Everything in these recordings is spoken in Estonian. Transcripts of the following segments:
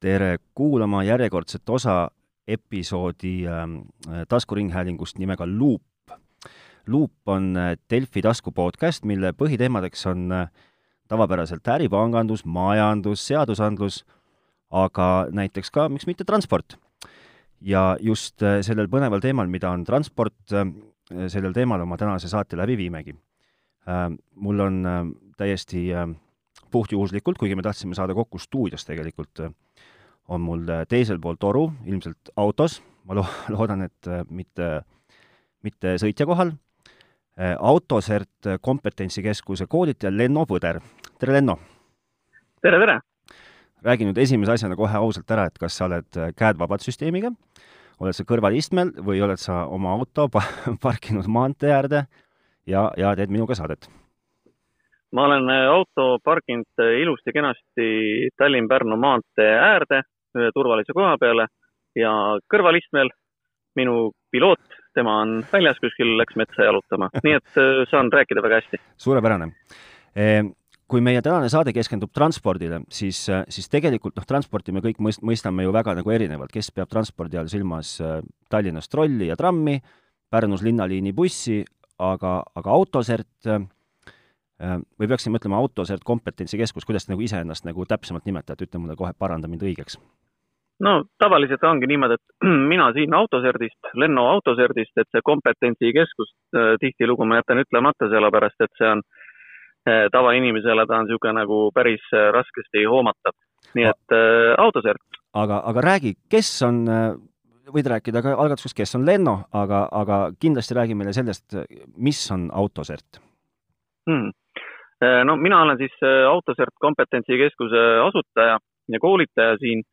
tere kuulama järjekordset osa episoodi äh, taskuringhäälingust nimega Luup. luup on äh, Delfi tasku podcast, mille põhiteemadeks on äh, tavapäraselt äripangandus, majandus, seadusandlus, aga näiteks ka, miks mitte, transport. ja just äh, sellel põneval teemal, mida on transport, äh, sellel teemal oma tänase saate läbi viimegi. Mul on täiesti puhtjuhuslikult, kuigi me tahtsime saada kokku stuudios tegelikult, on mul teisel pool toru, ilmselt autos, ma lo-, loodan, et mitte, mitte sõitja kohal, Autosert kompetentsikeskuse koolitaja Lenno Põder. tere, Lenno! tere, tere! räägi nüüd esimese asjana kohe ausalt ära, et kas sa oled käed vabad süsteemiga, oled sa kõrvalistmel või oled sa oma auto pa parkinud maantee äärde ja, ja teed minuga saadet? ma olen auto parkinud ilusti-kenasti Tallinn-Pärnu maantee äärde turvalise koha peale ja kõrvalistmel minu piloot, tema on väljas kuskil, läks metsa jalutama, nii et saan rääkida väga hästi. suurepärane kui meie tänane saade keskendub transpordile, siis, siis tegelikult noh, transporti me kõik mõist-, mõistame ju väga nagu erinevalt, kes peab transpordi all silmas Tallinnas trolli ja trammi, Pärnus linnaliini bussi, aga, aga autosert või peaksime ütlema autosert kompetentsikeskus, kuidas te nagu iseennast nagu täpsemalt nimetate, ütle mulle kohe, paranda mind õigeks. No tavaliselt ongi niimoodi, et mina siin autoserdist, Lenno autoserdist, et see kompetentsikeskus tihtilugu ma jätan ütlemata, sellepärast et see on äh, tavainimesele ta on niisugune nagu päris eh, raskesti hoomatav. nii et äh, autosert. aga, aga räägi, kes on, võid rääkida ka algatuseks, kes on Lenno, aga, aga kindlasti räägi meile sellest, mis on autosert hmm.? no mina olen siis Autosert kompetentsikeskuse asutaja ja koolitaja siin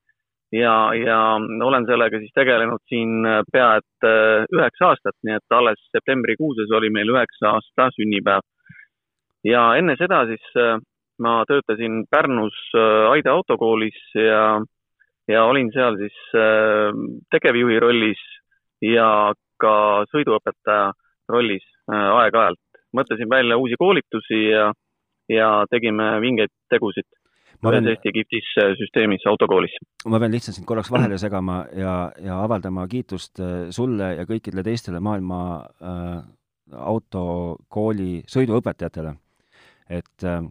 ja, ja olen sellega siis tegelenud siin pea et üheksa aastat, nii et alles septembrikuuses oli meil üheksa aasta sünnipäev ja enne seda siis äh, ma töötasin Pärnus äh, Aide autokoolis ja, ja olin seal siis äh, tegevjuhi rollis ja ka sõiduõpetaja rollis aeg-ajalt. mõtlesin välja uusi koolitusi ja, ja tegime vingeid tegusid ma pean Eesti Giftis süsteemis autokoolis. ma pean lihtsalt sind korraks vahele segama ja, ja avaldama kiitust sulle ja kõikidele teistele maailma äh, autokooli sõiduõpetajatele et äh,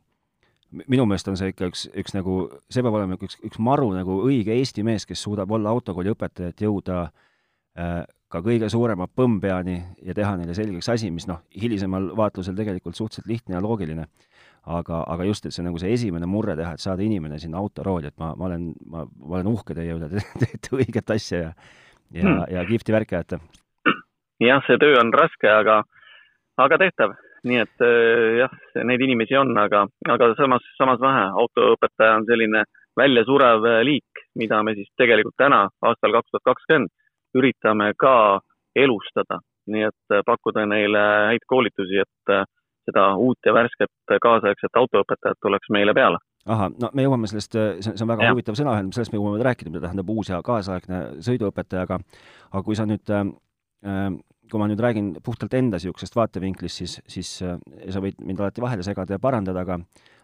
minu meelest on see ikka üks, üks nagu, see peab olema üks, üks maru nagu õige eesti mees, kes suudab olla autokooli õpetaja, et jõuda äh, ka kõige suurema põmmpeani ja teha neile selgeks asi, mis noh, hilisemal vaatlusel tegelikult suhteliselt lihtne ja loogiline. Aga, aga just, et see nagu see esimene murre teha, et saada inimene sinna autorooli, et ma, ma olen, ma, ma olen uhke teie üle, te teete õiget asja ja ja hmm., ja kihvti värki ajate. jah, see töö on raske, aga, aga tehtav nii et äh, jah, neid inimesi on, aga, aga samas, samas vähe. autoõpetaja on selline väljasurev äh, liik, mida me siis tegelikult täna, aastal kaks tuhat kakskümmend, üritame ka elustada. nii et äh, pakkuda neile häid koolitusi, et seda uut ja värsket kaasaegset autoõpetajat tuleks meile peale ahah, no me jõuame sellest, see on väga ja. huvitav sõnaühend, sellest me jõuame rääkida, mida tähendab uus ja kaasaegne sõiduõpetaja, aga aga kui sa nüüd äh, kui ma nüüd räägin puhtalt enda niisugusest vaatevinklist, siis, siis äh, sa võid mind alati vahele segada ja parandada, aga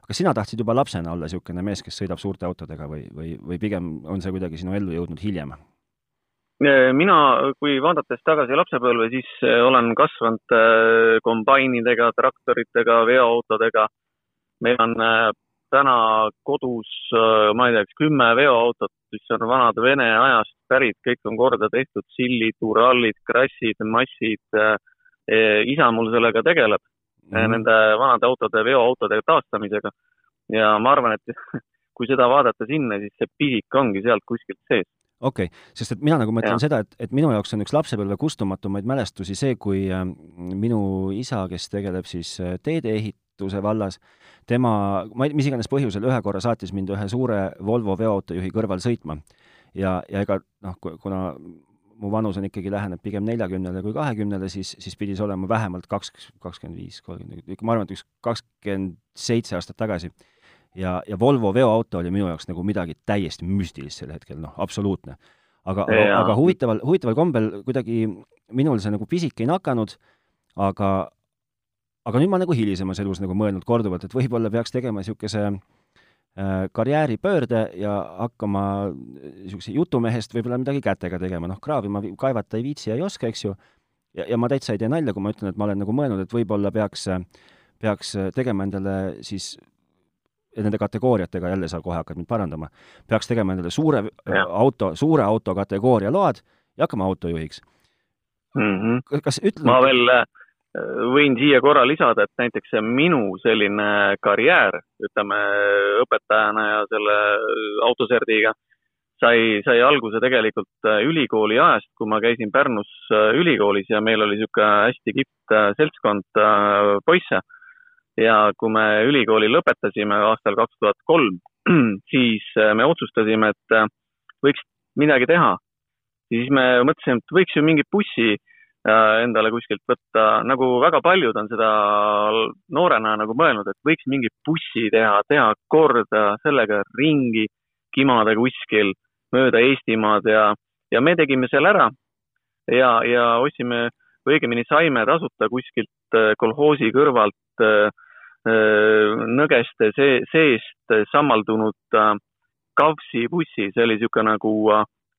kas sina tahtsid juba lapsena olla niisugune mees, kes sõidab suurte autodega või, või, või pigem on see kuidagi sinu ellu jõudnud hiljem? Mina, kui vaadates tagasi lapsepõlve, siis äh, olen kasvanud äh, kombainidega, traktoritega, veoautodega. meil on täna kodus, ma ei tea, üks kümme veoautot, mis on vanad Vene ajast pärit, kõik on korda tehtud, sillid, urallid, krassid, massid. Isa mul sellega tegeleb mm, -hmm. nende vanade autode, veoautode taastamisega. ja ma arvan, et kui seda vaadata sinna, siis see pisik ongi sealt kuskilt sees okei okay., sest et mina nagu mõtlen ja. seda, et, et minu jaoks on üks lapsepõlve kustumatumaid mälestusi see, kui äh, minu isa, kes tegeleb siis äh, teedeehituse vallas, tema, ma ei, mis iganes põhjusel ühe korra saatis mind ühe suure Volvo veoautojuhi kõrval sõitma. ja, ja ega noh, kuna mu vanus on ikkagi, läheneb pigem neljakümnele kui kahekümnele, siis, siis pidi see olema vähemalt kaks, kakskümmend viis, kolmkümmend, ma arvan, et üks kakskümmend seitse aastat tagasi. Ja, ja Volvo veoauto oli minu jaoks nagu midagi täiesti müstilist sel hetkel, noh, absoluutne. aga, aga, aga huvitaval, huvitaval kombel kuidagi minul see nagu pisik ei nakanud, aga, aga nüüd ma nagu hilisemas elus nagu mõelnud korduvalt, et võib-olla peaks tegema niisuguse äh, karjääripöörde ja hakkama niisuguse jutumehest võib-olla midagi kätega tegema, noh, kraavima, kaevata ei viitsi ja ei oska, eks ju, ja, ja ma täitsa ei tee nalja, kui ma ütlen, et ma olen nagu mõelnud, et võib-olla peaks, peaks tegema endale siis nende kategooriatega, jälle sa kohe hakkad mind parandama, peaks tegema endale suure ja. auto, suure auto kategooria load ja hakkama autojuhiks mm. -hmm. kas ütle ma veel äh, võin siia korra lisada, et näiteks see minu selline karjäär, ütleme õpetajana ja selle autoserdiga, sai, sai alguse tegelikult äh, ülikooli ajast, kui ma käisin Pärnus äh, ülikoolis ja meil oli niisugune hästi kihvt seltskond poisse ja kui me ülikooli lõpetasime aastal kaks tuhat kolm, siis äh, me otsustasime, et äh, võiks midagi teha. siis me mõtlesime, et võiks ju mingi bussi äh, endale kuskilt võtta, nagu väga paljud on seda noorena nagu mõelnud, et võiks mingi bussi teha, teha korda sellega ringi kimada kuskil mööda Eestimaad ja, ja me tegime selle ära ja, ja ostsime või õigemini saime tasuta kuskilt kolhoosi kõrvalt nõgeste see, seest sammaldunud Kavsi bussi, see oli niisugune nagu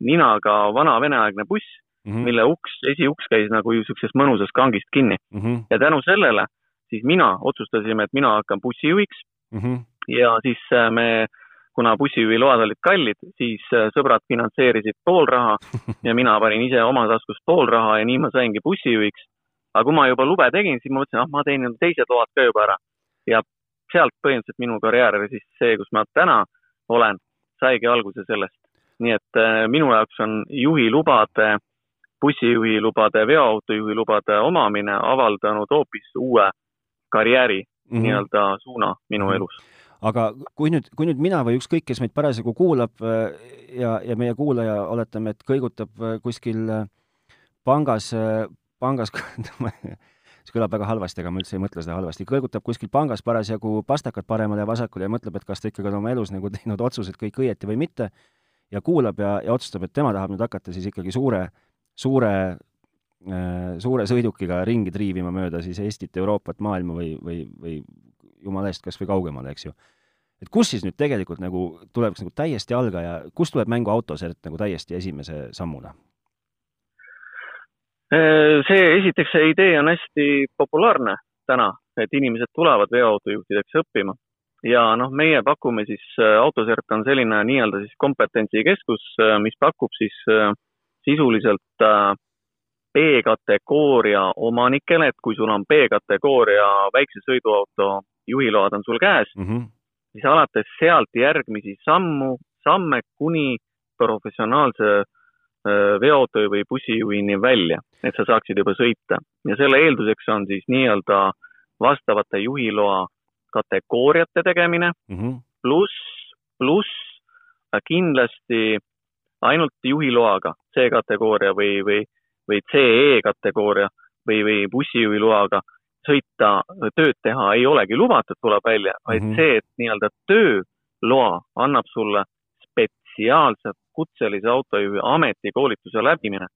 ninaga vana veneaegne buss mm, -hmm. mille uks, esiuks käis nagu niisugusest mõnusast kangist kinni mm. -hmm. ja tänu sellele siis mina otsustasime, et mina hakkan bussijuhiks mm. -hmm. ja siis me, kuna bussijuhi load olid kallid, siis sõbrad finantseerisid pool raha ja mina panin ise oma taskust pool raha ja nii ma saingi bussijuhiks. Aga kui ma juba lube tegin, siis ma mõtlesin, ah, ma teen teised load ka juba ära ja sealt põhimõtteliselt minu karjäär või siis see, kus ma täna olen, saigi alguse sellest. nii et äh, minu jaoks on juhilubade, bussijuhilubade, veoautojuhilubade omamine avaldanud hoopis uue karjääri mm -hmm. nii-öelda suuna minu -hmm. elus aga kui nüüd, kui nüüd mina või ükskõik, kes meid parasjagu kuulab äh, ja, ja meie kuulaja, oletame, et kõigutab äh, kuskil äh, pangas, pangas see kõlab väga halvasti, aga ma üldse ei mõtle seda halvasti, kõrgutab kuskil pangas parasjagu pastakat paremale ja vasakule ja mõtleb, et kas ta ikkagi on oma elus nagu teinud otsused kõik õieti või mitte, ja kuulab ja, ja otsustab, et tema tahab nüüd hakata siis ikkagi suure, suure äh, suure sõidukiga ringi triivima mööda siis Eestit, Euroopat, maailma või, või, või jumala eest kas või kaugemale, eks ju. et kus siis nüüd tegelikult nagu tuleb nagu täiesti algaja, kust tuleb mängu autosert nagu täiesti esimese sammuna? Äh, see, esiteks see idee on hästi populaarne täna, et inimesed tulevad veoautojuhtideks õppima ja noh, meie pakume siis, äh, Autosert on selline nii-öelda siis kompetentsikeskus, äh, mis pakub siis sisuliselt B-kategooria omanikele, et kui sul on B-kategooria väikse sõiduauto juhiload on sul käes mm, -hmm. siis alates sealt järgmisi sammu, samme kuni professionaalse veoauto või bussijuhini välja, et sa saaksid juba sõita. ja selle eelduseks on siis nii-öelda vastavate juhiloa kategooriate tegemine mm -hmm. pluss, pluss kindlasti ainult juhiloaga C-kategooria või, või, või CE kategooria või, või bussijuhi loaga sõita, tööd teha ei olegi lubatud, tuleb välja, vaid mm -hmm. see, et nii-öelda tööloa annab sulle spetsiaalselt kutselise autojuhi ametikoolituse läbimine.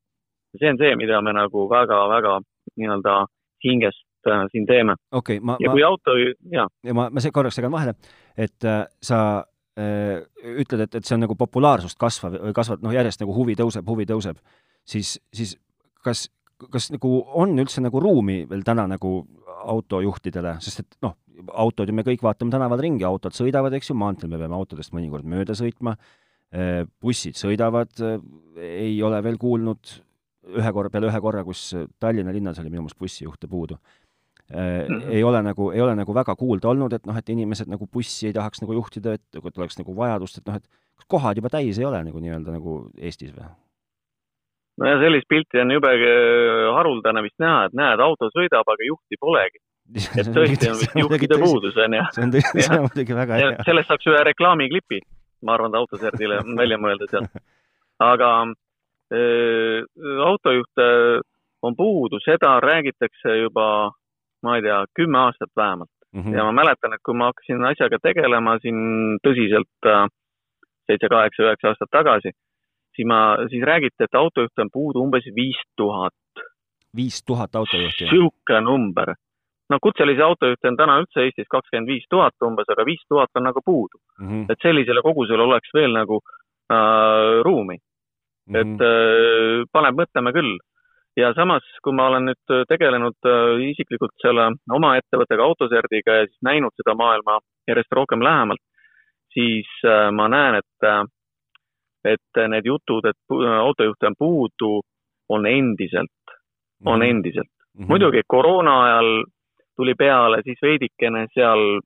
see on see, mida me nagu väga-väga nii-öelda hingest äh, siin teeme. okei okay,, ma, ja kui ma, auto, jaa. ja ma, ma korraks segan vahele, et äh, sa äh, ütled, et, et see on nagu populaarsust kasvav, kasvab, noh, järjest nagu huvi tõuseb, huvi tõuseb, siis, siis kas, kas nagu on üldse nagu ruumi veel täna nagu autojuhtidele, sest et noh, autod ju me kõik vaatame tänaval ringi, autod sõidavad, eks ju, maanteel me peame autodest mõnikord mööda sõitma bussid sõidavad, äh, ei ole veel kuulnud ühe korra, peale ühe korra, kus Tallinna linnas oli minu meelest bussijuhte puudu mm. -hmm. ei ole nagu, ei ole nagu väga kuulda olnud, et noh, et inimesed nagu bussi ei tahaks nagu juhtida, et et oleks nagu vajadust, et noh, et kas kohad juba täis ei ole nagu nii-öelda nagu Eestis või? nojah, sellist pilti on jube haruldane vist näha, et näed, auto sõidab, aga juhti polegi. et tõesti on vist juhtide puudus, on ju. see on muidugi väga hea. sellest saaks ühe reklaamiklipi ma arvan, et autoserdile on välja mõelda sealt. aga äh, autojuhte on puudu, seda räägitakse juba, ma ei tea, kümme aastat vähemalt mm. -hmm. ja ma mäletan, et kui ma hakkasin asjaga tegelema siin tõsiselt seitse, kaheksa, üheksa aastat tagasi, siis ma, siis räägiti, et autojuhte on puudu umbes viis tuhat. viis tuhat autojuhti? niisugune number no kutselisi autojuhte on täna üldse Eestis kakskümmend viis tuhat umbes, aga viis tuhat on nagu puudu mm. -hmm. et sellisele kogusele oleks veel nagu äh, ruumi mm. -hmm. et äh, paneb mõtlema küll. ja samas, kui ma olen nüüd tegelenud äh, isiklikult selle oma ettevõttega Autoserdiga ja siis näinud seda maailma järjest rohkem lähemalt, siis äh, ma näen, et äh, et need jutud, et autojuhte on puudu, on endiselt, on mm -hmm. endiselt mm. -hmm. muidugi koroona ajal tuli peale, siis veidikene seal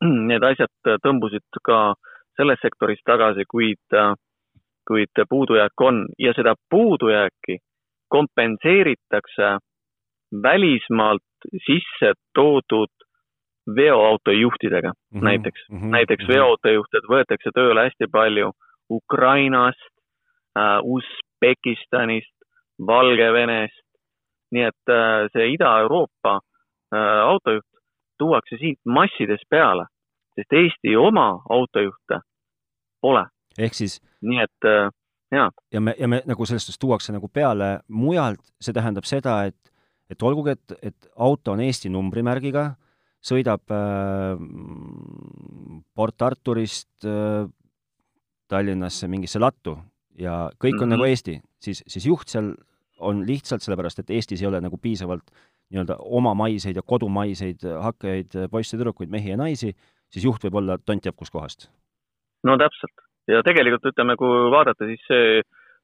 need asjad tõmbusid ka selles sektoris tagasi, kuid, kuid puudujääk on ja seda puudujääki kompenseeritakse välismaalt sisse toodud veoautojuhtidega mm -hmm. näiteks mm. -hmm. näiteks veoautojuhtid võetakse tööle hästi palju Ukrainast äh,, Usbekistanist, Valgevenest, nii et äh, see Ida-Euroopa äh, autojuht tuuakse siit massides peale, sest Eesti oma autojuhte pole. ehk siis nii et äh, jaa. ja me, ja me nagu selles suhtes tuuakse nagu peale mujalt, see tähendab seda, et, et olgugi, et, et auto on Eesti numbrimärgiga, sõidab äh, Port Arturist äh, Tallinnasse mingisse lattu ja kõik on mm -hmm. nagu Eesti, siis, siis juht seal on lihtsalt sellepärast, et Eestis ei ole nagu piisavalt nii-öelda omamaiseid ja kodumaiseid hakkajaid poisse-tüdrukuid, mehi ja naisi, siis juht võib olla tont teab kuskohast. no täpselt ja tegelikult ütleme, kui vaadata, siis see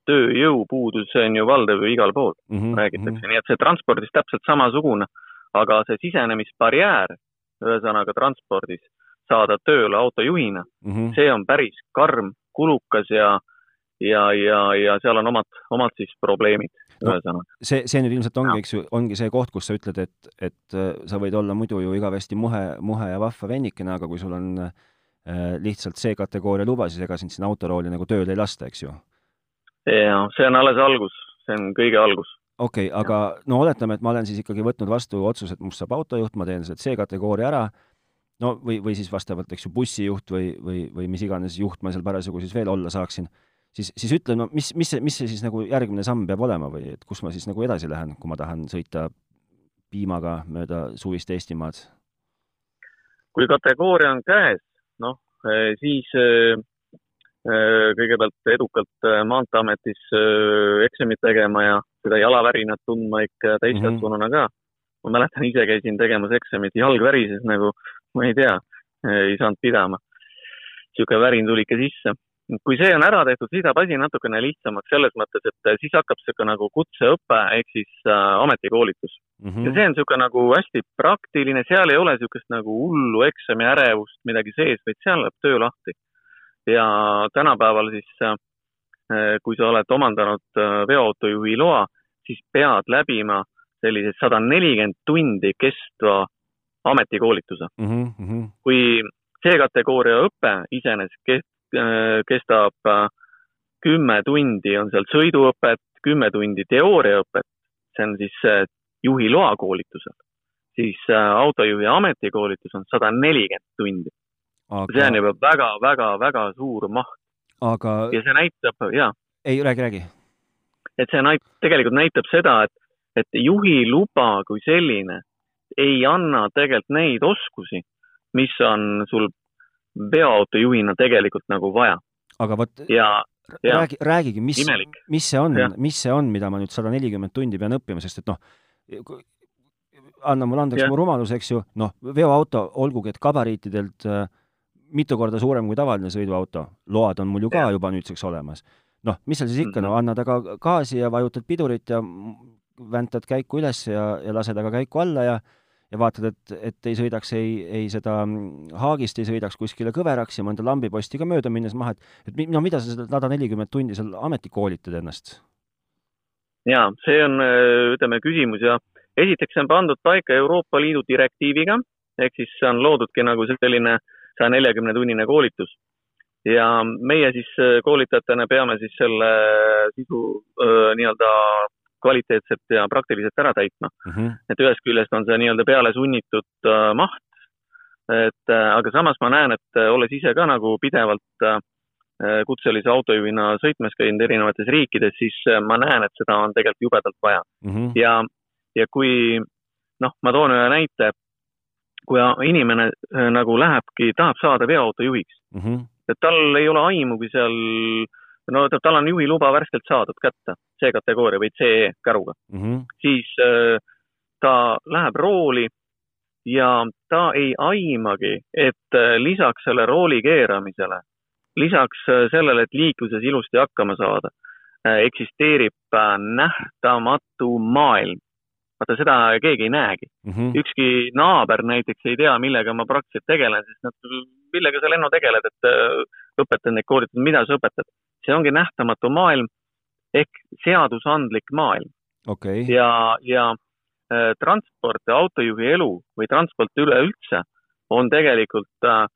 tööjõupuudus on ju valdav ju igal pool mm, -hmm. räägitakse -hmm. nii et see transpordis täpselt samasugune, aga see sisenemisbarjäär, ühesõnaga transpordis, saada tööle autojuhina mm, -hmm. see on päris karm, kulukas ja ja, ja, ja seal on omad, omad siis probleemid no, ühesõnaga. see, see nüüd ilmselt ongi, eks ju, ongi see koht, kus sa ütled, et, et äh, sa võid olla muidu ju igavesti muhe, muhe ja vahva vennikene, aga kui sul on äh, lihtsalt C-kategooria luba, siis ega sind sinna autorooli nagu tööle ei lasta, eks ju? jaa, see on alles algus, see on kõige algus. okei okay,, aga no oletame, et ma olen siis ikkagi võtnud vastu otsuse, et must saab autojuht, ma teen selle C-kategooria ära, no või, või siis vastavalt, eks ju, bussijuht või, või, või mis iganes juht ma seal parasjagu siis veel olla saaksin siis, siis ütle, no mis, mis see, mis see siis nagu järgmine samm peab olema või et kus ma siis nagu edasi lähen, kui ma tahan sõita piimaga mööda suvist Eestimaad? kui kategooria on käes, noh, eh, siis eh, eh, kõigepealt edukalt Maanteeametis eksamit tegema ja seda jalavärinat tundma ikka täiskasvanuna mm -hmm. ka. ma mäletan, ise käisin tegemas eksamit, jalg värises nagu, ma ei tea, ei saanud pidama. niisugune värin tuli ikka sisse kui see on ära tehtud, siis saab asi natukene lihtsamaks selles mõttes, et siis hakkab niisugune nagu kutseõpe ehk siis äh, ametikoolitus mm. -hmm. ja see on niisugune nagu hästi praktiline, seal ei ole niisugust nagu hullu eksami ärevust midagi sees, vaid seal läheb töö lahti. ja tänapäeval siis äh,, kui sa oled omandanud äh, veoautojuhi loa, siis pead läbima sellise sada nelikümmend tundi kestva ametikoolituse mm. -hmm. kui C-kategooria õpe iseenesest Äh, kestab äh, kümme tundi, on seal sõiduõpet, kümme tundi teooriaõpet, see on siis äh, juhi loakoolitusel, siis autojuhi ametikoolitus on sada nelikümmend tundi aga.... see on juba väga-väga-väga suur maht. aga. ja see näitab, jaa. ei, räägi, räägi. et see näit-, tegelikult näitab seda, et, et juhiluba kui selline ei anna tegelikult neid oskusi, mis on sul veoautojuhina tegelikult nagu vaja. aga vot ja, ja räägi, räägigi, mis, mis see on, mis see on, mida ma nüüd sada nelikümmend tundi pean õppima, sest et noh, anna mulle andeks mu rumalus, eks ju, noh, veoauto, olgugi et gabariitidelt äh, mitu korda suurem kui tavaline sõiduauto, load on mul ju ka ja. juba nüüdseks olemas. noh, mis seal siis ikka, no mhm. annad aga gaasi ja vajutad pidurit ja väntad käiku üles ja, ja lased aga käiku alla ja ja vaatad, et, et ei sõidaks ei, ei seda mm, haagist ei sõidaks kuskile kõveraks ja mõnda lambiposti ka mööda minnes maha, et et no mida sa seda sada nelikümmend tundi seal ameti koolitad ennast? jaa, see on, ütleme, küsimus ja esiteks see on pandud paika Euroopa Liidu direktiiviga, ehk siis on loodudki nagu selline saja neljakümne tunnine koolitus. ja meie siis koolitajatena peame siis selle sisu nii-öelda kvaliteetselt ja praktiliselt ära täitma mm. -hmm. et ühest küljest on see nii-öelda peale sunnitud äh, maht, et äh, aga samas ma näen, et äh, olles ise ka nagu pidevalt äh, kutselise autojuhina sõitmas käinud erinevates riikides, siis äh, ma näen, et seda on tegelikult jubedalt vaja mm. -hmm. ja, ja kui noh, ma toon ühe näite. kui inimene äh, nagu lähebki, tahab saada veoautojuhiks, mm. -hmm. et tal ei ole aimugi seal, no ta- tal on juhiluba värskelt saadud kätte, C-kategooria või CE käruga, Mm -hmm. siis äh, ta läheb rooli ja ta ei aimagi, et äh, lisaks selle rooli keeramisele, lisaks äh, sellele, et liikluses ilusti hakkama saada, eksisteerib äh, nähtamatu maailm. vaata, seda keegi ei näegi. Mm -hmm. ükski naaber näiteks ei tea, millega ma praktiliselt tegelen, sest nad, millega sa, Lenno, tegeled, et õpetad neid koolitusi, mida sa õpetad. See ongi nähtamatu maailm ehk seadusandlik maailm okei, ja, ja äh, transport ja autojuhi elu või transport üleüldse on tegelikult äh,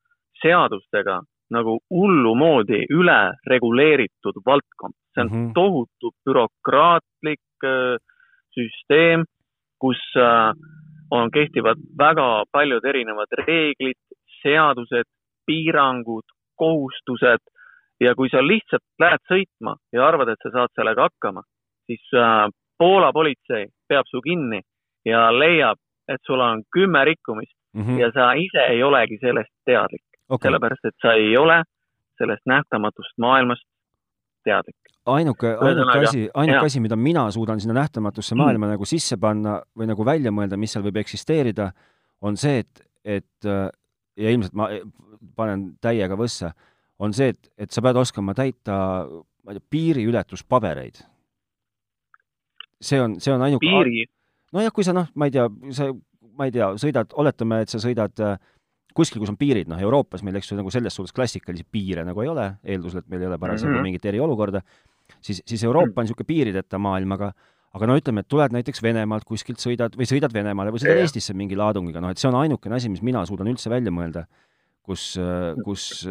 seadustega nagu hullumoodi üle reguleeritud valdkond. see on mm. -hmm. tohutu bürokraatlik äh, süsteem, kus äh, on, kehtivad väga paljud erinevad reeglid, seadused, piirangud, kohustused ja kui sa lihtsalt lähed sõitma ja arvad, et sa saad sellega hakkama, siis äh, Poola politsei peab su kinni ja leiab, et sul on kümme rikkumist Mhm. ja sa ise ei olegi sellest teadlik, okei, sellepärast et sa ei ole sellest nähtamatust maailmast teadlik. ainuke, ainuke asi, ainuke asi, mida mina suudan sinna nähtamatusse Mm. maailma nagu sisse panna või nagu välja mõelda, mis seal võib eksisteerida, on see, et, et äh, ja ilmselt ma panen täiega võssa, on see, et, et sa pead oskama täita, ma ei tea, piiriületuspabereid. see on, see on ainuke piiri, nojah, kui sa noh, ma ei tea, sa, ma ei tea, sõidad, oletame, et sa sõidad äh, kuskil, kus on piirid, noh, Euroopas meil, eks ju, nagu selles suhtes klassikalisi piire nagu ei ole, eeldusel, et meil ei ole parasjagu mm Mhm. -hmm. mingit eriolukorda, siis, siis Euroopa on niisugune piirideta maailm, aga aga no ütleme, et tuled näiteks Venemaalt kuskilt sõidad või sõidad Venemaale või sõidad Jah. Eestisse mingi laadungiga, noh et see on ainukene asi, mis mina suudan üldse välja mõelda, kus, kus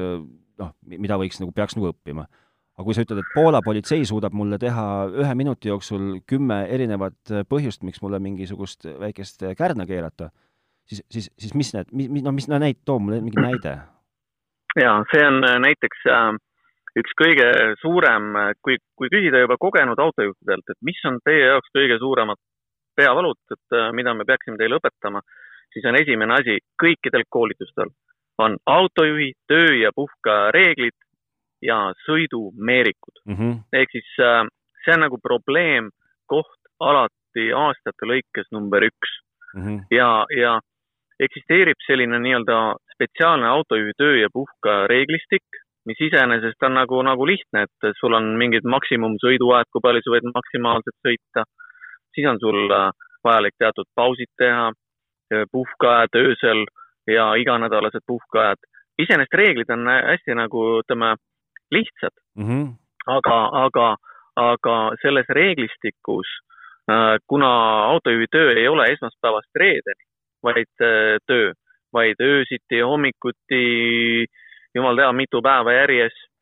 noh, mida võiks nagu, peaks nagu õppima aga kui sa ütled, et Poola politsei suudab mulle teha ühe minuti jooksul kümme erinevat põhjust, miks mulle mingisugust väikest kärna keerata, siis, siis, siis mis need, mis, no mis, no näit-, too mulle mingi näide. ja see on äh, näiteks äh, üks kõige suurem, kui, kui küsida juba kogenud autojuhtidelt, et mis on teie jaoks kõige suuremad peavalud, et äh, mida me peaksime teile õpetama, siis on esimene asi kõikidel koolitustel on autojuhi töö ja puhka reeglid ja sõidumeerikud. Mm -hmm. ehk siis äh, see on nagu probleemkoht alati aastate lõikes number üks Mm -hmm. ja, ja eksisteerib selline nii-öelda spetsiaalne autojuhi töö ja puhka reeglistik, mis iseenesest on nagu, nagu lihtne, et sul on mingid maksimumsõiduajad, kui palju sa võid maksimaalselt sõita. siis on sul äh, vajalik teatud pausid teha, puhkeajad öösel ja iganädalased puhkeajad. iseenesest reeglid on hästi nagu ütleme lihtsad, Mm -hmm. aga, aga, aga selles reeglistikus, kuna autojuhi töö ei ole esmaspäevast reedeni, vaid töö, vaid öösiti, hommikuti, jumal teab, mitu päeva järjest,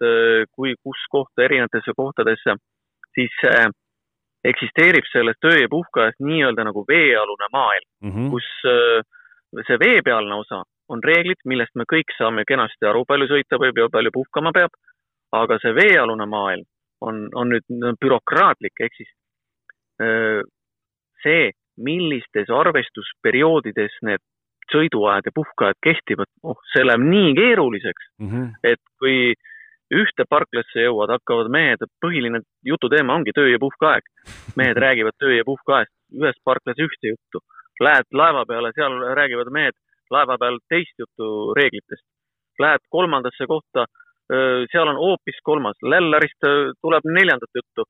kui, kus kohta, erinevatesse kohtadesse, siis äh, eksisteerib selles töö ja puhkeajas nii-öelda nagu veealune maailm, Mm -hmm. kus äh, see veepealne osa on reeglid, millest me kõik saame kenasti aru, palju sõita võib ja palju puhkama peab. aga see veealune maailm on, on nüüd bürokraatlik, ehk siis see, millistes arvestusperioodides need sõiduajad ja puhkeajad kehtivad, oh, see läheb nii keeruliseks, Mm -hmm. et kui ühte parklasse jõuad, hakkavad mehed, põhiline jututeema ongi töö ja puhkeaeg. mehed räägivad töö ja puhkeajast, ühes parklas ühte juttu. Lähed laeva peale, seal räägivad mehed laeva peal teist juttu reeglitest. Lähed kolmandasse kohta, seal on hoopis kolmas, Lällarist tuleb neljandat juttu.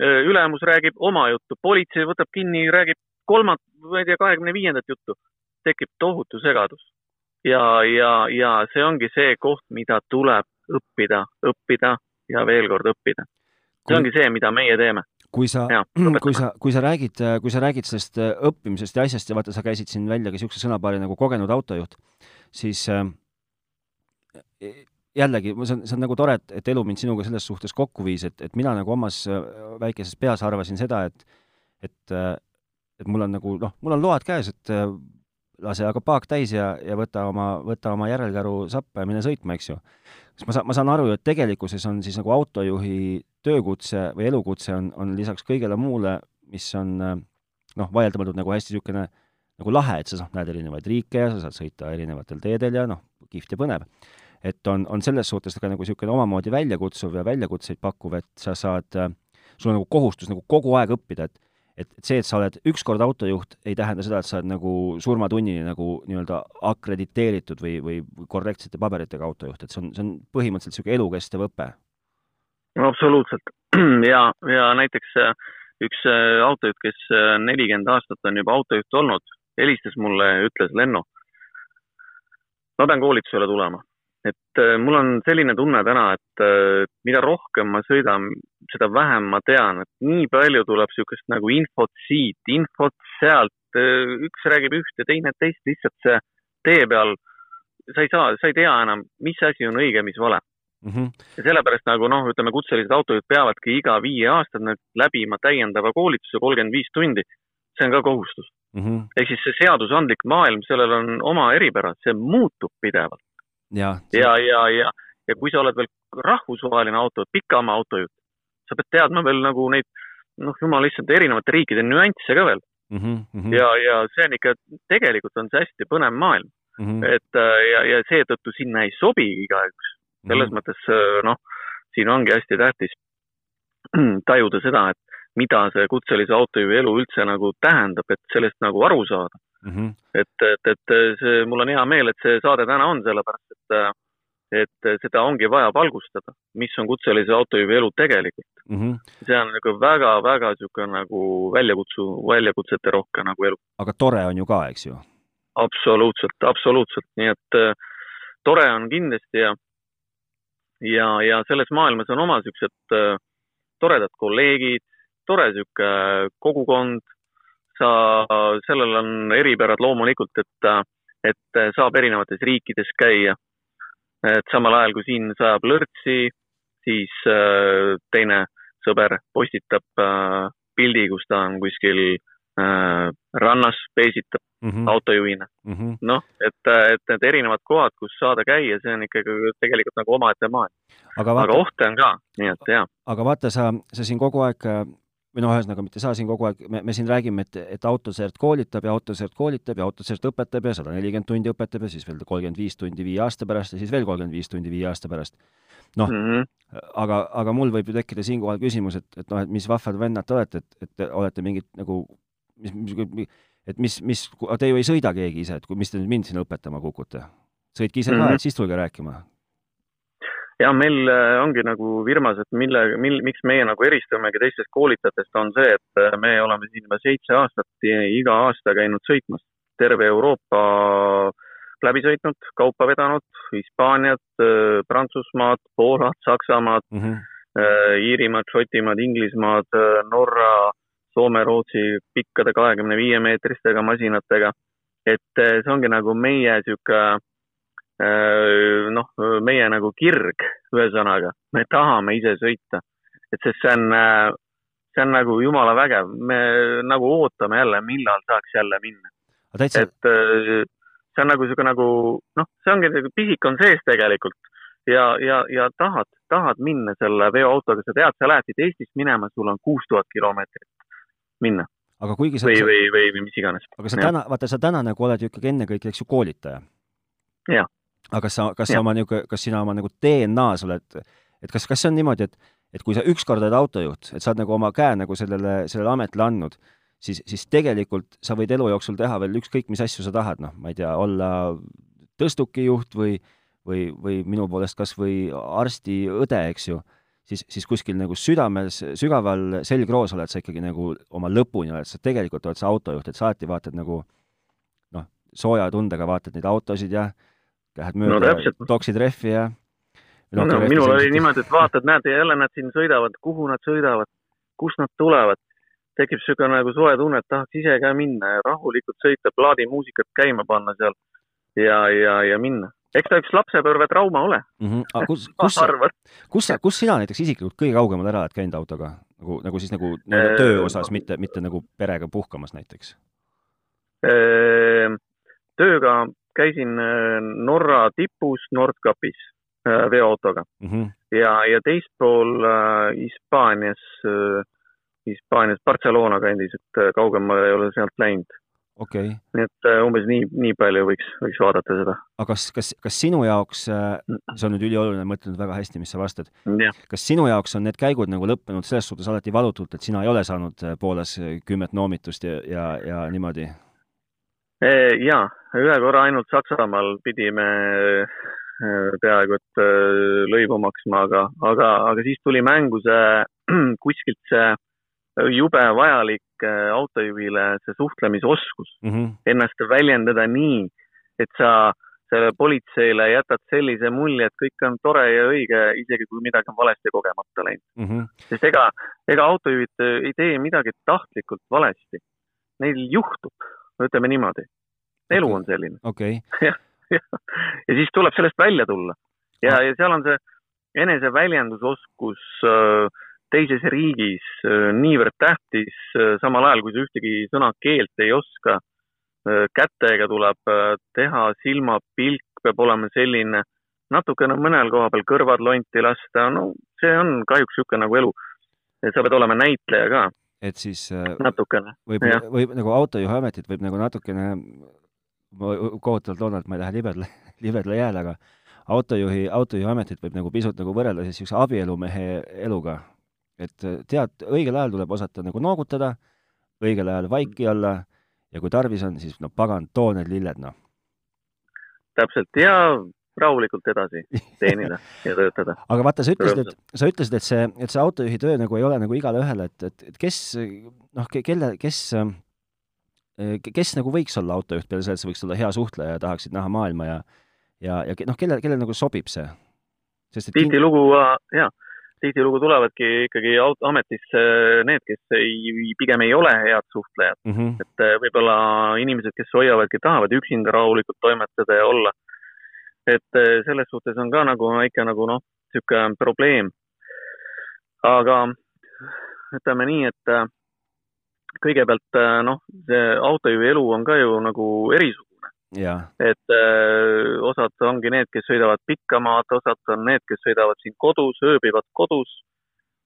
ülemus räägib oma juttu, politsei võtab kinni, räägib kolmat, ma ei tea, kahekümne viiendat juttu. tekib tohutu segadus. ja, ja, ja see ongi see koht, mida tuleb õppida, õppida ja veel kord õppida. see ongi see, mida meie teeme. kui sa kui sa, kui sa räägid, kui sa räägid sellest äh, õppimisest ja asjast ja vaata, sa käisid siin välja ka niisuguse sõnapaari nagu kogenud autojuht, siis äh, jällegi, see on, see on nagu tore, et, et elu mind sinuga selles suhtes kokku viis, et, et mina nagu omas äh, väikeses peas arvasin seda, et et, et mul on nagu noh, mul on load käes, et äh, lase aga paak täis ja, ja võta oma, võta oma järelkäru sappa ja mine sõitma, eks ju. Siis ma saan, ma saan aru ju, et tegelikkuses on siis nagu autojuhi töökutse või elukutse on, on lisaks kõigele muule, mis on äh, noh, vaieldamatult nagu hästi niisugune nagu lahe, et sa noh, näed erinevaid riike ja sa saad sõita erinevatel teedel ja noh, kihvt ja põnev. et on, on selles suhtes ka nagu niisugune omamoodi väljakutsuv ja väljakutseid pakkuv, et sa saad, sul on nagu kohustus nagu kogu aeg õppida, et et, et see, et sa oled ükskord autojuht, ei tähenda seda, et sa oled nagu surmatunnini nagu nii-öelda akrediteeritud või, või korrektsete paberitega autojuht, et see on, see on põhimõtteliselt niisugune elukestev õpe. absoluutselt. Ja, ja näiteks äh, üks äh, autojuht, kes äh, nelikümmend aastat on juba autojuht olnud, helistas mulle ja ütles, Lenno, ma pean koolitusele tulema et äh, mul on selline tunne täna, et äh, mida rohkem ma sõidan, seda vähem ma tean, et nii palju tuleb niisugust nagu infot siit, infot sealt, äh, üks räägib ühte, teine teist, lihtsalt see tee peal, sa ei saa, sa ei tea enam, mis asi on õige, mis vale mm. -hmm. ja sellepärast nagu noh, ütleme kutselised autojuhid peavadki iga viie aastat läbima täiendava koolituse kolmkümmend viis tundi. see on ka kohustus mm -hmm.. ehk siis see seadusandlik maailm, sellel on oma eripärad, see muutub pidevalt ja, ja, ja, ja, ja kui sa oled veel rahvusvaheline auto, pikamaa autojuht, sa pead teadma veel nagu neid, noh, jumal issand, erinevate riikide nüansse ka veel mm. -hmm. ja, ja see on ikka, tegelikult on see hästi põnev maailm mm. -hmm. et äh, ja, ja seetõttu sinna ei sobi igaüks. selles mm -hmm. mõttes, äh, noh, siin ongi hästi tähtis tajuda seda, et mida see kutselise autojuhi elu üldse nagu tähendab, et sellest nagu aru saada mm. -hmm. et, et, et see, mul on hea meel, et see saade täna on, sellepärast et, et seda ongi vaja valgustada, mis on kutselise autojuhi elu tegelikult mm. -hmm. see on nagu väga-väga niisugune nagu väljakutsu, väljakutsete rohke nagu elu. aga tore on ju ka, eks ju? absoluutselt, absoluutselt, nii et äh, tore on kindlasti ja, ja, ja selles maailmas on oma niisugused äh, toredad kolleegid, tore niisugune kogukond sa, sellel on eripärad loomulikult, et, et saab erinevates riikides käia. et samal ajal, kui siin sajab lörtsi, siis teine sõber postitab pildi, kus ta on kuskil rannas, peesitab mm -hmm. autojuhina mm -hmm.. noh, et, et need erinevad kohad, kus saada käia, see on ikkagi tegelikult nagu omaette maailm. aga, vaata, aga ohte on ka, nii et jaa. aga vaata, sa, sa siin kogu aeg või noh, ühesõnaga mitte sa siin kogu aeg, me, me siin räägime, et, et autosert koolitab ja autosert koolitab ja autosert õpetab ja sada nelikümmend tundi õpetab ja siis veel kolmkümmend viis tundi viie aasta pärast ja siis veel kolmkümmend viis tundi viie aasta pärast. noh mm, -hmm. aga, aga mul võib ju tekkida siinkohal küsimus, et, et noh, et mis vahvad vennad te olete, et, et te olete mingid nagu, mis, mis, et mis, mis, te ju ei sõida keegi ise, et kui, mis te nüüd mind siin õpetama kukute? sõitke ise mm -hmm. ka, mhm. et siis tulge rääkima ja meil äh, ongi nagu firmas, et mille, mil, miks meie nagu eristumegi teistest koolitajatest, on see, et äh, me oleme siin juba seitse aastat iga aasta käinud sõitmas, terve Euroopa läbi sõitnud, kaupa vedanud, Hispaaniat, äh, Prantsusmaad, Poolat, Saksamaad mm, -hmm. Iirimaad, Šotimaad, Inglismaad, Norra, Soome, Rootsi pikkade kahekümne viie meetristega masinatega. et see ongi nagu meie niisugune noh, meie nagu kirg, ühesõnaga, me tahame ise sõita. et sest see on, äh, see on nagu jumala vägev, me nagu ootame jälle, millal saaks jälle minna. Täitsa... et äh, see on nagu niisugune nagu noh, see ongi nagu pisik on sees tegelikult ja, ja, ja tahad, tahad minna selle veoautoga, sa tead, sa lähed siit Eestist minema, sul on kuus tuhat kilomeetrit minna. aga kuigi sa või, või, või, või mis iganes. aga sa täna, vaata, sa täna nagu oled ju ikkagi ennekõike, eks ju, koolitaja. jah aga kas sa, kas sa oma niisugune, kas sina oma nagu DNA-s oled, et kas, kas see on niimoodi, et, et kui sa ükskord oled autojuht, et sa oled nagu oma käe nagu sellele, sellele ametile andnud, siis, siis tegelikult sa võid elu jooksul teha veel ükskõik mis asju sa tahad, noh, ma ei tea, olla tõstukijuht või, või, või minu poolest kas või arsti, õde, eks ju, siis, siis kuskil nagu südames, sügaval selgroos oled sa ikkagi nagu oma lõpuni oled sa, tegelikult oled sa autojuht, et sa alati vaatad nagu noh, sooja tundega vaatad neid autosid ja lähed mööda no,, toksid rehvi ja no, no, minul oli niimoodi, et vaatad, näed, jälle nad siin sõidavad, kuhu nad sõidavad, kust nad tulevad. tekib niisugune nagu soe tunne, et tahaks ise ka minna ja rahulikult sõita, plaadimuusikat käima panna seal ja, ja, ja minna. eks ta üks lapsepõlvetrauma ole mm. -hmm. aga kus, kus kus sa, kus sina näiteks isiklikult kõige kaugemal ära oled käinud autoga? nagu, nagu siis nagu nii-öelda äh, töö osas, mitte, mitte nagu perega puhkamas näiteks? Äh, tööga käisin äh, Norra tipus Nordkapis äh, veoautoga mm -hmm. ja, ja teispool äh, Hispaanias, Hispaanias Barcelona kandis, et kaugemale ei ole sealt läinud. okei okay.. nii et äh, umbes nii, nii palju võiks, võiks vaadata seda. aga kas, kas, kas sinu jaoks, äh, see on nüüd ülioluline, mõtle nüüd väga hästi, mis sa vastad. kas sinu jaoks on need käigud nagu lõppenud selles suhtes alati valutult, et sina ei ole saanud äh, Poolas kümmet noomitust ja, ja, ja niimoodi? Jaa, ühe korra ainult Saksamaal pidime peaaegu et lõivu maksma, aga, aga, aga siis tuli mängu see kuskilt see jube vajalik autojuhile see suhtlemisoskus mm, -hmm. ennast väljendada nii, et sa selle politseile jätad sellise mulje, et kõik on tore ja õige, isegi kui midagi on valesti kogemata läinud mm. -hmm. sest ega, ega autojuhid ei tee midagi tahtlikult valesti. Neil juhtub, ütleme niimoodi. Elu on selline. okei okay. jah, ja siis tuleb sellest välja tulla. ja ah., ja seal on see eneseväljendusoskus äh, teises riigis äh, niivõrd tähtis, äh, samal ajal kui sa ühtegi sõna keelt ei oska, kätega tuleb teha, silmapilk peab olema selline, natukene mõnel koha peal kõrvad lonti lasta, no see on kahjuks niisugune nagu elu. sa pead olema näitleja ka. et siis natukene. võib, võib nagu autojuhi ametit võib nagu natukene, ma kohutavalt loodan, et ma ei lähe libedale, libedale jääle, aga autojuhi, autojuhi ametit võib nagu pisut nagu võrrelda siis niisuguse abielumehe eluga et äh, tead, õigel ajal tuleb osata nagu noogutada, õigel ajal vaiki olla ja kui tarvis on, siis no pagan, too need lilled, noh. täpselt ja rahulikult edasi teenida ja töötada. aga vaata, sa ütlesid, et sa ütlesid, et see, et see autojuhi töö nagu ei ole nagu igale ühele, et, et, et kes noh, kelle, kes kes nagu võiks olla autojuht peale selle, et sa võiks olla hea suhtleja ja tahaksid näha maailma ja ja, ja noh, kelle, kellele nagu sobib see? tihtilugu kin... jaa tihtilugu tulevadki ikkagi ametisse need, kes ei, pigem ei ole head suhtlejad mm. -hmm. et eh, võib-olla inimesed, kes hoiavadki, tahavad üksinda rahulikult toimetada ja olla. et selles suhtes on ka nagu väike nagu noh, niisugune probleem. aga ütleme nii, et kõigepealt noh, see autojuhi elu on ka ju nagu erisus et öö, äh, osad ongi need, kes sõidavad pikka maad, osad on need, kes sõidavad siin kodus, ööbivad kodus,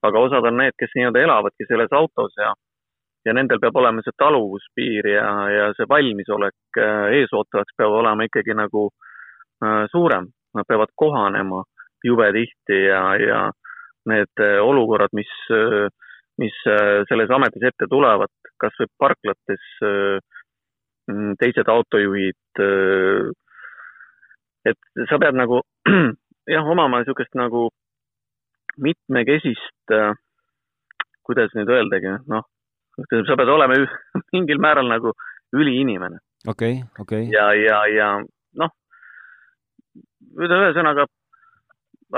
aga osad on need, kes nii-öelda elavadki selles autos ja ja nendel peab olema see taluvuspiir ja, ja see valmisolek äh, eesootajaks peab olema ikkagi nagu äh, suurem. Nad peavad kohanema jube tihti ja, ja need äh, olukorrad, mis, mis selles ametis ette tulevad, kas või parklates äh, Mm, teised autojuhid. Äh, et sa pead nagu jah, omama niisugust nagu mitmekesist, äh, kuidas nüüd öeldagi, noh, sa pead olema mingil määral nagu üliinimene. okei okay,, okei okay.. ja, ja, ja noh, ühesõnaga,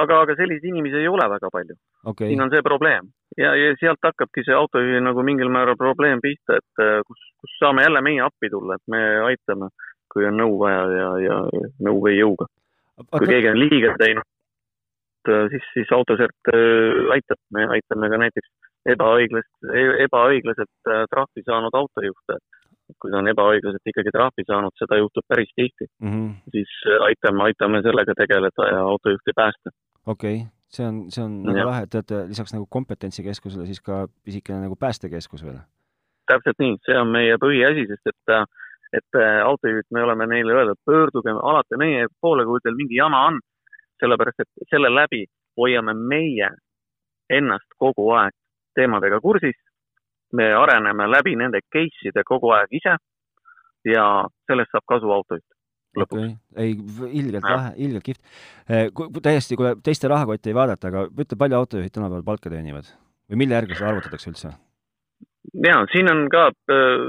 aga, aga selliseid inimesi ei ole väga palju okay.. siin on see probleem ja, ja sealt hakkabki see autojuhi nagu mingil määral probleem pihta, et äh, kus, kus saame jälle meie appi tulla, et me aitame, kui on nõu vaja ja, ja nõu või jõuga. kui keegi on liiga teinud, äh, siis, siis autosert äh, aitab, me aitame ka näiteks ebaõiglast, e-, ebaõiglaselt trahvi saanud autojuhte. kui ta on ebaõiglaselt ikkagi trahvi saanud, seda juhtub päris tihti mm, -hmm. siis aitame, aitame sellega tegeleda ja autojuhti päästa. okei okay see on, see on väga lahe, et te olete lisaks nagu kompetentsikeskusele siis ka pisikene nagu päästekeskus veel. täpselt nii, see on meie põhiasi, sest et, et äh, autojuhid, me oleme neile öelnud, pöörduge alati meie poole, kui teil mingi jama on, sellepärast et selle läbi hoiame meie ennast kogu aeg teemadega kursis, me areneme läbi nende case'ide kogu aeg ise ja sellest saab kasu autojuht lõpuks. Okay.. ei, ilgelt lahe, ilgelt kihvt. Eh, täiesti, kui teiste rahakotti ei vaadata, aga ütle, palju autojuhid tänapäeval palka teenivad? Või mille järgi seda arvutatakse üldse? ja siin on ka äh,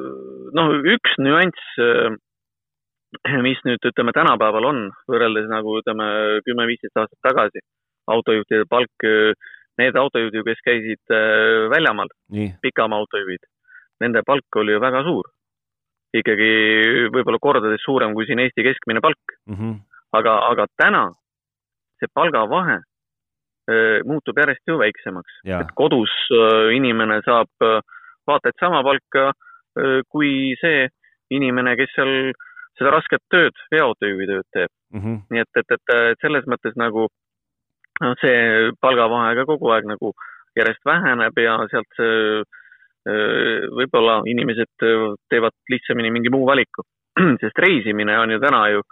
noh, üks nüanss, äh, mis nüüd ütleme tänapäeval on võrreldes nagu ütleme kümme-viisteist aastat tagasi, autojuhtide palk, need autojuhid ju, kes käisid väljamaal, pikamaa autojuhid, nende palk oli ju väga suur ikkagi võib-olla kordades suurem kui siin Eesti keskmine palk mm. -hmm. aga, aga täna see palgavahe öö, muutub järjest ju väiksemaks, et kodus öö, inimene saab vaata et sama palka öö, kui see inimene, kes seal seda rasket tööd, veoautojuhi tööd teeb mm. -hmm. nii et, et, et, et selles mõttes nagu noh, see palgavahe ka kogu aeg nagu järjest väheneb ja sealt see võib-olla inimesed teevad lihtsamini mingi muu valiku, sest reisimine on ju täna ju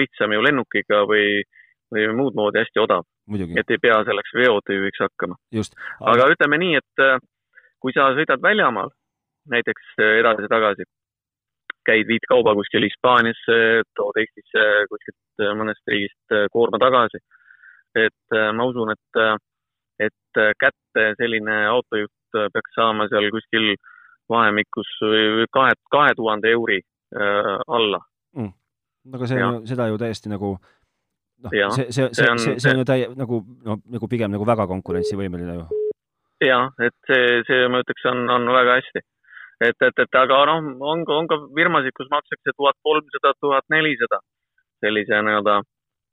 lihtsam ju lennukiga või, või muud moodi hästi odav. et ei pea selleks veotööjuhiks hakkama. aga ütleme nii, et kui sa sõidad väljamaal, näiteks edasi-tagasi, käid, viid kauba kuskil Hispaaniasse, tood Eestisse kuskilt mõnest riigist koorma tagasi. et ma usun, et, et kätte selline autojuht peaks saama seal kuskil vahemikus kahe, kahe tuhande euri äh, alla. Mm.. aga see seda ju täiesti nagu noh, see, see, see, see, see, see on ju täie-, nagu, no nagu pigem nagu väga konkurentsivõimeline ju. jah, et see, see ma ütleks, on, on väga hästi. et, et, et aga noh, on ka, on ka firmasid, kus makstakse tuhat kolmsada, tuhat nelisada sellise nii-öelda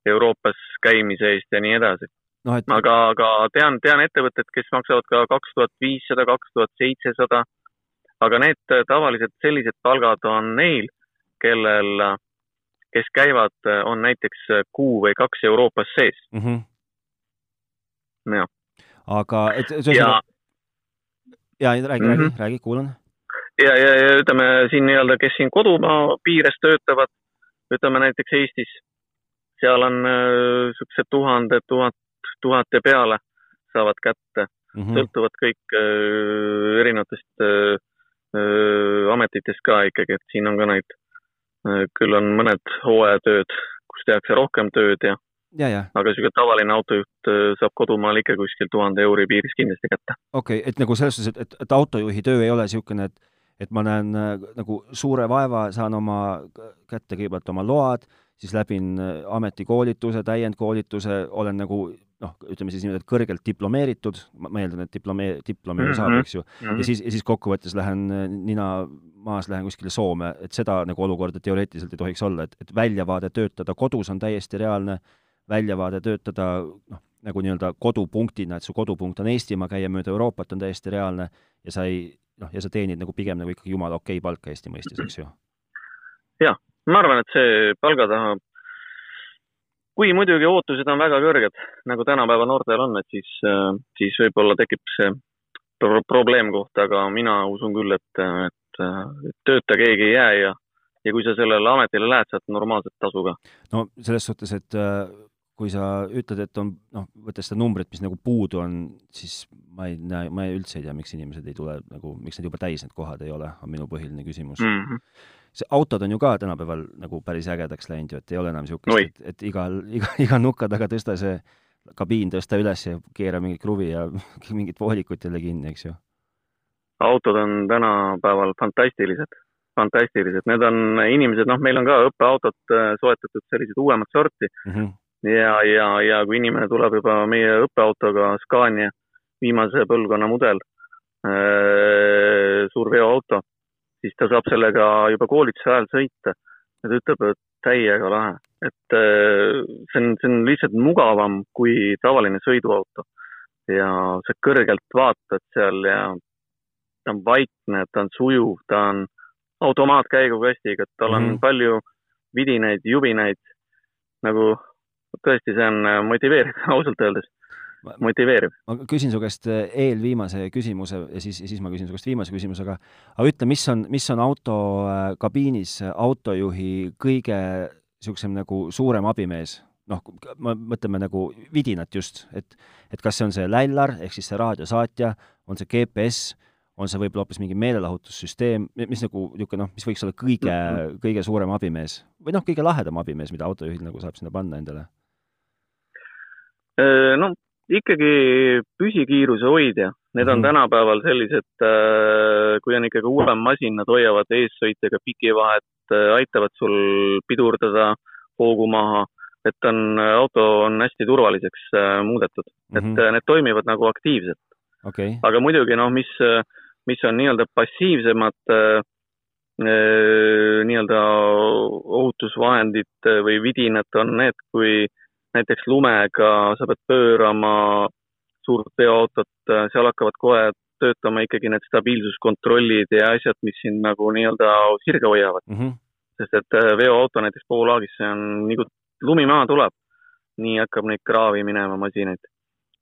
Euroopas käimise eest ja nii edasi no,. Et... aga, aga tean, tean ettevõtted, kes maksavad ka kaks tuhat viissada, kaks tuhat seitsesada. aga need tavaliselt sellised palgad on neil, kellel, kes käivad, on näiteks kuu või kaks Euroopas sees mm. -hmm. jah. aga, et see ja, ja räägi mm, -hmm. räägi, mhm. räägi, kuulan. ja, ja, ja ütleme siin nii-öelda, kes siin kodumaa piires töötavad, ütleme näiteks Eestis, seal on niisugused äh, tuhanded, tuhat tuhat ja peale saavad kätte mm, -hmm. sõltuvad kõik äh, erinevatest äh, äh, ametitest ka ikkagi, et siin on ka neid äh,, küll on mõned hooajatööd, kus tehakse rohkem tööd ja ja, ja. aga niisugune tavaline autojuht äh, saab kodumaal ikka kuskil tuhande euri piiris kindlasti kätte. okei okay,, et nagu selles suhtes, et, et, et autojuhi töö ei ole niisugune, et et ma näen äh, nagu suure vaeva, saan oma kätte kõigepealt oma load, siis läbin äh, ametikoolituse, täiendkoolituse, olen nagu noh, ütleme siis niimoodi, et kõrgelt diplomeeritud, ma eeldan, et diplome, diplomi mm -hmm. saab, eks ju mm, -hmm. ja siis, ja siis kokkuvõttes lähen äh, nina maas, lähen kuskile Soome, et seda nagu olukorda teoreetiliselt ei tohiks olla, et, et väljavaade töötada kodus on täiesti reaalne, väljavaade töötada noh, nagu nii-öelda kodupunktina, et su kodupunkt on Eestimaa, käia mööda Euroopat on täiesti reaalne ja sa ei noh, ja sa teenid nagu pigem nagu ikkagi jumala okei okay palka Eesti mõistes, eks ju? jah, ma arvan, et see palga taha kui muidugi ootused on väga kõrged, nagu tänapäeva noortel on, et siis, äh, siis võib-olla tekib see pro probleemkoht, aga mina usun küll, et, et, et tööta keegi ei jää ja, ja kui sa sellele ametile lähed, saad normaalset tasu ka. no selles suhtes, et äh, kui sa ütled, et on noh, võttes seda numbrit, mis nagu puudu on, siis ma ei näe, ma ei, üldse ei tea, miks inimesed ei tule nagu, miks need juba täis need kohad ei ole, on minu põhiline küsimus mm. -hmm see autod on ju ka tänapäeval nagu päris ägedaks läinud ju, et ei ole enam niisugust, et, et igal, iga, iga nuka taga tõsta see kabiin, tõsta üles ja keera mingit kruvi ja mingit voolikut jälle kinni, eks ju. autod on tänapäeval fantastilised, fantastilised, need on inimesed, noh, meil on ka õppeautod äh, soetatud sellised uuemat sorti mm. -hmm. ja, ja, ja kui inimene tuleb juba meie õppeautoga, Scania viimase põlvkonna mudel, äh, suur veoauto siis ta saab sellega juba koolituse ajal sõita. Ja ta ütleb, et täiega lahe, et äh, see on, see on lihtsalt mugavam kui tavaline sõiduauto. ja sa kõrgelt vaatad seal ja ta on vaikne, ta on sujuv, ta on automaatkäigukastiga, et tal on mm palju vidinaid, jubinaid, nagu tõesti, see on äh, motiveeriv ausalt öeldes motiveeriv. ma küsin su käest eh, eelviimase küsimuse ja siis, siis ma küsin su käest viimase küsimuse, aga aga ütle, mis on, mis on auto eh, kabiinis autojuhi kõige niisugusem nagu suurem abimees? noh, me mõtleme nagu vidinat just, et, et kas see on see lällar ehk siis see raadiosaatja, on see GPS, on see võib-olla hoopis mingi meelelahutussüsteem, mis nagu niisugune noh, mis võiks olla kõige kõige suurem abimees või noh, kõige lahedam abimees, mida autojuhil nagu saab sinna panna endale? Äh, no ikkagi püsikiiruse hoidja, need on mm -hmm. tänapäeval sellised, äh, kui on ikkagi uuem masin, nad hoiavad eessõitjaga pikivahet, äh, aitavad sul pidurdada hoogu maha, et on, auto on hästi turvaliseks äh, muudetud mm, -hmm. et mhm. need toimivad nagu aktiivselt okay.. aga muidugi noh, mis, mis on nii-öelda passiivsemad nii-öelda ohutusvahendid või vidinad on need, kui näiteks lumega sa pead pöörama suurt veoautot, seal hakkavad kohe töötama ikkagi need stabiilsuskontrollid ja asjad, mis sind nagu nii-öelda sirge hoiavad mm. -hmm. sest et äh, veoauto näiteks poolaagisse on, nii kui lumi maha tuleb, nii hakkab neid kraavi minema masinaid.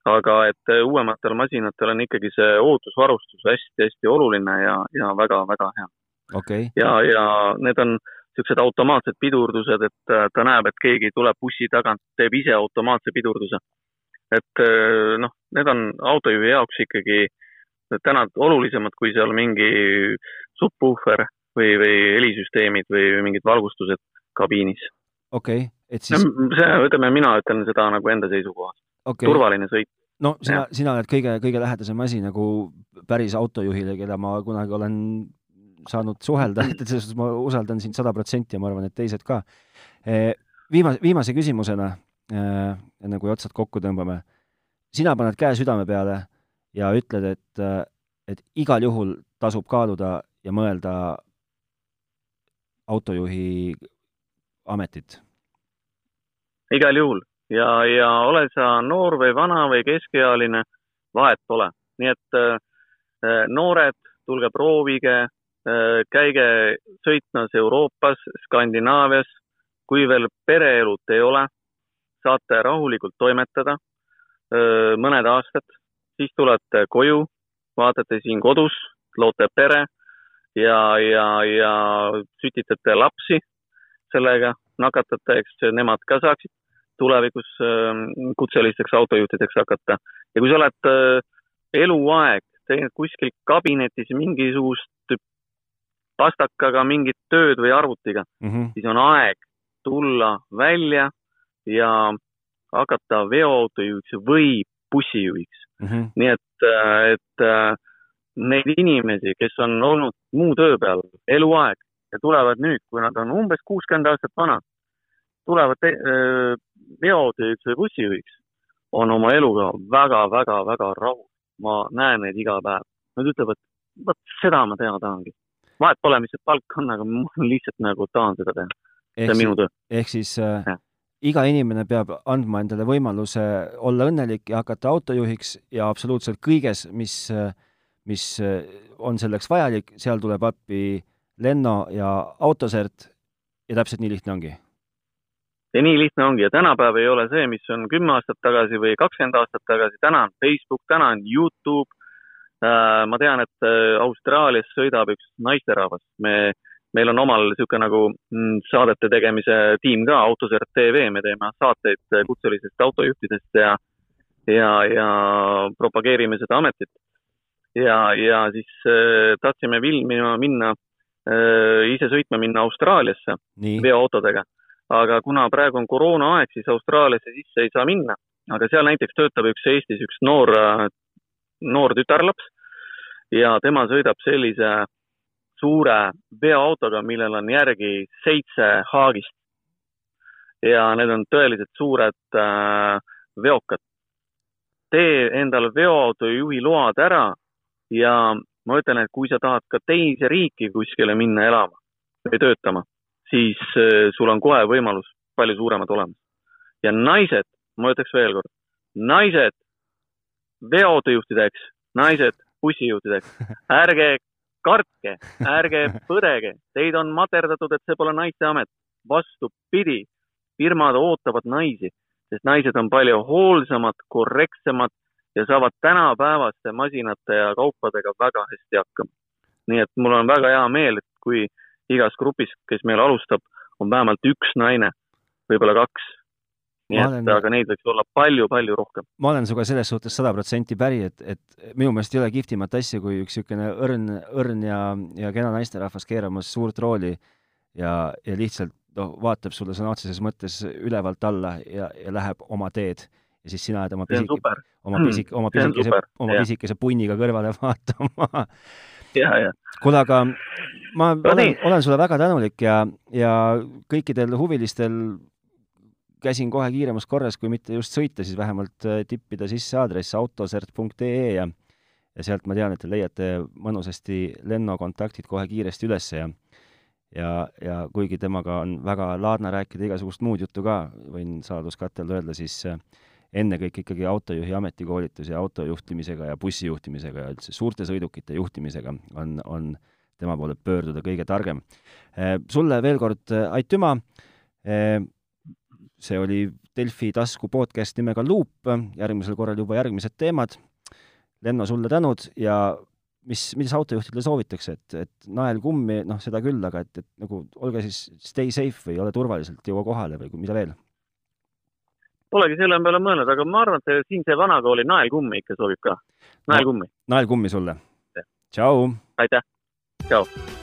aga et uuematel masinatel on ikkagi see ootusvarustus hästi-hästi oluline ja, ja väga-väga hea okei okay., ja, ja need on niisugused automaatsed pidurdused, et äh, ta näeb, et keegi tuleb bussi tagant, teeb ise automaatse pidurduse. et äh, noh, need on autojuhi jaoks ikkagi täna olulisemad, kui seal mingi subwoofer või, või helisüsteemid või mingid valgustused kabiinis. okei okay., et siis. see, ütleme, mina ütlen seda nagu enda seisukohast okay.. turvaline sõit. no sina, sina oled kõige, kõige lähedasem asi nagu päris autojuhile, keda ma kunagi olen saanud suhelda, et, et selles suhtes ma usaldan sind sada protsenti ja ma arvan, et teised ka. Eh, viimase, viimase küsimusena, eh, enne kui otsad kokku tõmbame, sina paned käe südame peale ja ütled, et, eh, et igal juhul tasub kaaluda ja mõelda autojuhi ametit? igal juhul ja, ja ole sa noor või vana või keskealine, vahet pole. nii et äh, noored, tulge proovige, käige sõitmas Euroopas, Skandinaavias, kui veel pereelut ei ole, saate rahulikult toimetada äh, mõned aastad, siis tulete koju, vaatate siin kodus, loote pere ja, ja, ja sütitate lapsi sellega, nakatate, eks nemad ka saaksid tulevikus ähm, kutselisteks autojuhtideks hakata. ja kui sa oled äh, eluaeg teinud kuskil kabinetis mingisugust pastakaga mingit tööd või arvutiga mm, -hmm. siis on aeg tulla välja ja hakata veoautojuhiks või bussijuhiks mm. -hmm. nii et, et neid inimesi, kes on olnud muu töö peal eluaeg ja tulevad nüüd, kui nad on umbes kuuskümmend aastat vanad, tulevad veoautojuhiks või bussijuhiks, on oma eluga väga-väga-väga rahul. ma näen neid iga päev. Nad ütlevad, vot seda ma teha tahangi vahet pole, mis see palk on, aga ma lihtsalt nagu tahan seda teha. see on minu töö. ehk siis äh, iga inimene peab andma endale võimaluse olla õnnelik ja hakata autojuhiks ja absoluutselt kõiges, mis, mis on selleks vajalik, seal tuleb appi Lenno ja Autosert ja täpselt nii lihtne ongi. ja nii lihtne ongi ja tänapäev ei ole see, mis on kümme aastat tagasi või kakskümmend aastat tagasi, täna on Facebook, täna on Youtube Äh, ma tean, et äh, Austraalias sõidab üks naisterahvas, me, meil on omal niisugune nagu mm, saadete tegemise tiim ka, Autosert tv, me teeme saateid äh, kutselistest autojuhtidest ja, ja, ja propageerime seda ametit. ja, ja siis äh, tahtsime filmima minna äh,, ise sõitma minna Austraaliasse veoautodega. aga kuna praegu on koroonaaeg, siis Austraaliasse sisse ei saa minna, aga seal näiteks töötab üks Eestis üks noor noor tütarlaps ja tema sõidab sellise suure veoautoga, millel on järgi seitse haagist. ja need on tõeliselt suured äh, veokad. tee endale veoauto juhiload ära ja ma ütlen, et kui sa tahad ka teise riiki kuskile minna elama või töötama, siis äh, sul on kohe võimalus palju suuremad olemas. ja naised, ma ütleks veel kord, naised veoautojuhtideks, naised bussijuhtideks. ärge kartke, ärge põdege, teid on materdatud, et see pole naiste amet. vastupidi, firmad ootavad naisi, sest naised on palju hoolsamad, korrektsemad ja saavad tänapäevaste masinate ja kaupadega väga hästi hakkama. nii et mul on väga hea meel, et kui igas grupis, kes meil alustab, on vähemalt üks naine, võib-olla kaks nii et olen... aga neid võiks olla palju-palju rohkem. ma olen sinuga selles suhtes sada protsenti päri, et, et minu meelest ei ole kihvtimat asja, kui üks niisugune õrn, õrn ja, ja kena naisterahvas keeramas suurt rooli ja, ja lihtsalt noh, vaatab sulle sõna otseses mõttes ülevalt alla ja, ja läheb oma teed. Ja siis sina jääd oma pisike, oma pisik-, oma pisikese, oma pisikese punniga kõrvale vaatama. Kuule, aga ma olen, olen sulle väga tänulik ja, ja kõikidel huvilistel käsin kohe kiiremas korras, kui mitte just sõita, siis vähemalt äh, tippida sisse aadress autosert.ee ja ja sealt ma tean, et te leiate mõnusasti Lenno kontaktid kohe kiiresti üles ja ja, ja kuigi temaga on väga laadne rääkida igasugust muud juttu ka, võin saladuskattel öelda, siis äh, ennekõike ikkagi autojuhi ametikoolitus ja autojuhtimisega ja bussijuhtimisega ja üldse suurte sõidukite juhtimisega on, on tema poole pöörduda kõige targem. Äh, sulle veel kord aitüma see oli Delfi tasku podcast nimega Luup, järgmisel korral juba järgmised teemad. Lenno, sulle tänud ja mis, mis autojuhtidele soovitakse, et, et naelkummi, noh, seda küll, aga et, et nagu olge siis stay safe või ole turvaliselt, jõua kohale või mida veel? Polegi selle peale mõelnud, aga ma arvan, et siin see vanakooli naelkummi ikka sobib ka. naelkummi no,. naelkummi sulle. tšau. aitäh, tšau